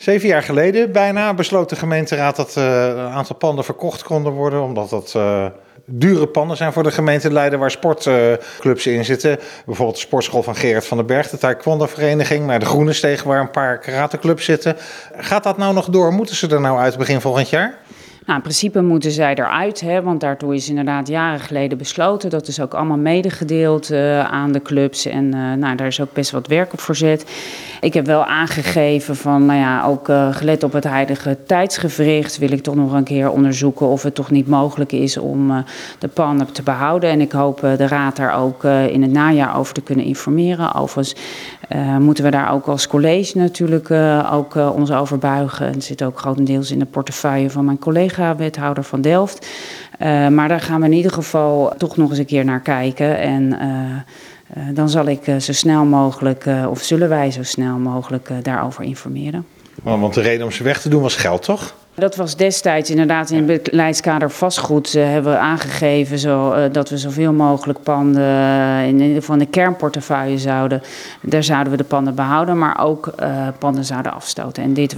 Zeven jaar geleden bijna besloot de gemeenteraad dat uh, een aantal panden verkocht konden worden, omdat dat uh, dure panden zijn voor de gemeente Leiden waar sportclubs in zitten. Bijvoorbeeld de sportschool van Gerard van den Berg, de taekwondo-vereniging, maar de Groene Steeg waar een paar karateclubs zitten. Gaat dat nou nog door? Moeten ze er nou uit begin volgend jaar? Nou, in principe moeten zij eruit, hè, want daartoe is inderdaad jaren geleden besloten. Dat is ook allemaal medegedeeld uh, aan de clubs en uh, nou, daar is ook best wat werk op verzet. Ik heb wel aangegeven van, nou ja, ook uh, gelet op het huidige tijdsgevricht wil ik toch nog een keer onderzoeken of het toch niet mogelijk is om de pannen te behouden. En ik hoop de raad daar ook in het najaar over te kunnen informeren. Overigens moeten we daar ook als college natuurlijk ook ons over buigen. Het zit ook grotendeels in de portefeuille van mijn collega wethouder van Delft. Uh, maar daar gaan we in ieder geval toch nog eens een keer naar kijken. En uh, uh, dan zal ik zo snel mogelijk, of zullen wij zo snel mogelijk daarover informeren. Want de reden om ze weg te doen was geld, toch? Dat was destijds inderdaad in het beleidskader vastgoed uh, hebben we aangegeven zo, uh, dat we zoveel mogelijk panden uh, in ieder geval de kernportefeuille zouden. Daar zouden we de panden behouden, maar ook panden zouden afstoten. En dit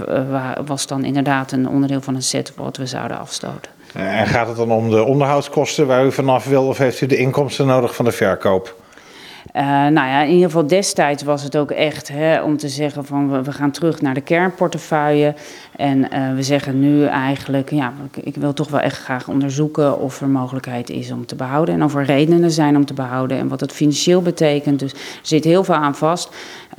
was dan inderdaad een onderdeel van een set wat we zouden afstoten. En gaat het dan om de onderhoudskosten waar u vanaf wil of heeft u de inkomsten nodig van de verkoop? Uh, nou ja, in ieder geval destijds was het ook echt hè, om te zeggen van we, gaan terug naar de kernportefeuille. En uh, we zeggen nu eigenlijk, ja, ik, wil toch wel echt graag onderzoeken of er mogelijkheid is om te behouden. En of er redenen zijn om te behouden en wat het financieel betekent. Dus er zit heel veel aan vast.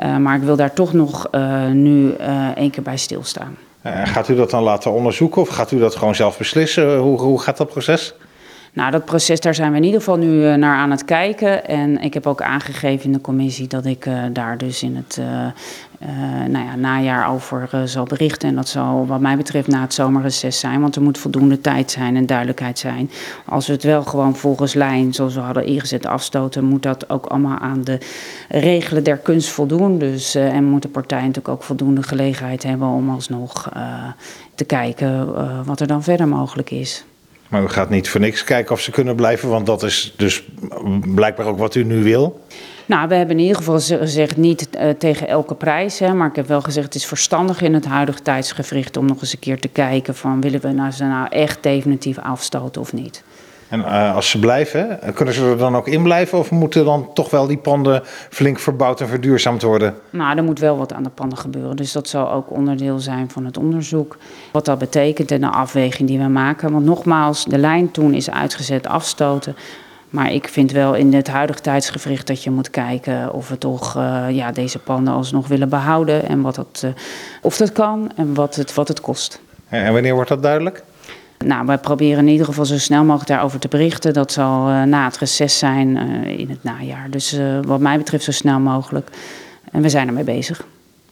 Uh, maar ik wil daar toch nog nu één keer bij stilstaan. gaat u dat dan laten onderzoeken of gaat u dat gewoon zelf beslissen? Hoe, hoe gaat dat proces? Nou, dat proces, daar zijn we in ieder geval nu uh, naar aan het kijken. En ik heb ook aangegeven in de commissie dat ik uh, daar dus in het uh, nou ja, najaar over zal berichten. En dat zal wat mij betreft na het zomerreces zijn. Want er moet voldoende tijd zijn en duidelijkheid zijn. Als we het wel gewoon volgens lijn, zoals we hadden ingezet, afstoten... moet dat ook allemaal aan de regelen der kunst voldoen. Dus, en moet de partij natuurlijk ook voldoende gelegenheid hebben om alsnog te kijken wat er dan verder mogelijk is. Maar u gaat niet voor niks kijken of ze kunnen blijven, want dat is dus blijkbaar ook wat u nu wil. Nou, we hebben in ieder geval gezegd niet uh, tegen elke prijs. Hè, maar ik heb wel gezegd het is verstandig in het huidige tijdsgevricht om nog eens een keer te kijken van willen we nou ze nou echt definitief afstoten of niet. En uh, als ze blijven, kunnen ze er dan ook in blijven? Of moeten dan toch wel die panden flink verbouwd en verduurzaamd worden? Nou, er moet wel wat aan de panden gebeuren. Dus dat zal ook onderdeel zijn van het onderzoek. Wat dat betekent en de afweging die we maken. Want nogmaals, de lijn toen is uitgezet afstoten. Maar ik vind wel in het huidige tijdsgevricht dat je moet kijken of we toch uh, ja, deze panden alsnog willen behouden. En wat dat, uh, of dat kan en wat het, wat het kost. En wanneer wordt dat duidelijk? Nou, wij proberen in ieder geval zo snel mogelijk daarover te berichten. Dat zal uh, na het reces zijn uh, in het najaar. Dus uh, wat mij betreft zo snel mogelijk. En we zijn ermee bezig.